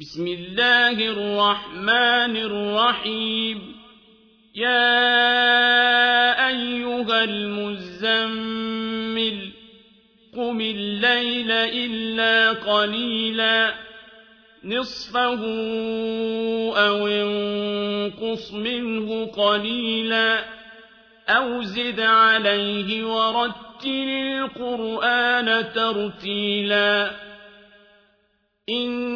بسم الله الرحمن الرحيم. يا أيها المزمل قم الليل إلا قليلا. نصفه أو انقص منه قليلا. أو زد عليه ورتل القرآن ترتيلا. إنا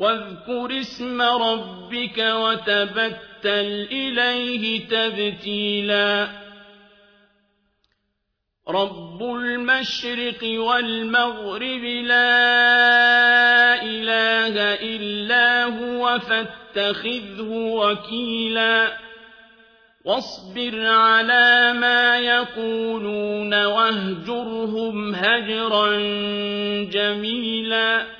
واذكر اسم ربك وتبتل إليه تبتيلا. رب المشرق والمغرب لا إله إلا هو فاتخذه وكيلا. واصبر على ما يقولون واهجرهم هجرا جميلا.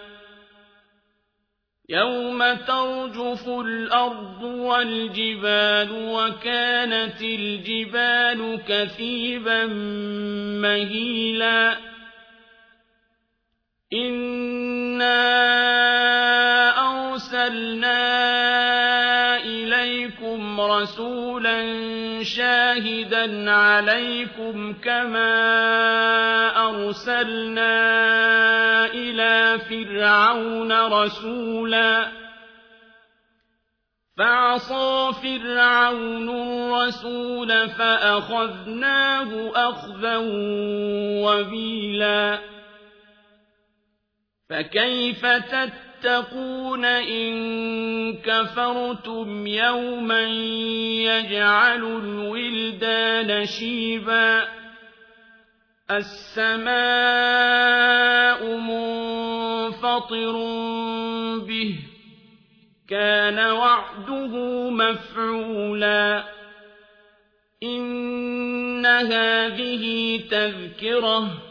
يوم ترجف الأرض والجبال وكانت الجبال كثيبا مهيلا إنا رسولا شاهدا عليكم كما أرسلنا إلى فرعون رسولا فعصى فرعون الرسول فأخذناه أخذا وبيلا فكيف تتقون إن كفرتم يوما يجعل الولدان شيبا السماء منفطر به كان وعده مفعولا إن هذه تذكرة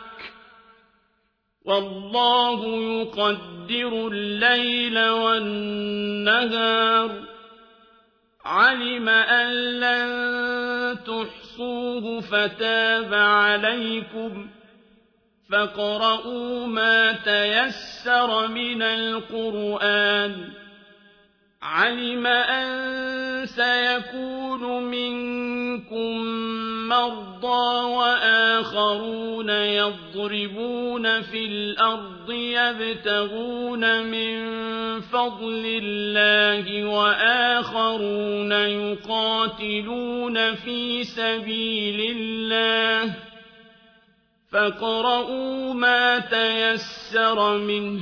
والله يقدر الليل والنهار. علم أن لن تحصوه فتاب عليكم. فاقرؤوا ما تيسر من القرآن. علم أن سيكون منكم مرضى وآخرون يضربون في الأرض يبتغون من فضل الله وآخرون يقاتلون في سبيل الله فاقرؤوا ما تيسر منه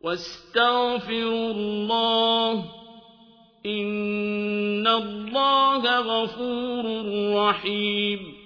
واستغفروا الله إن الله غفور رحيم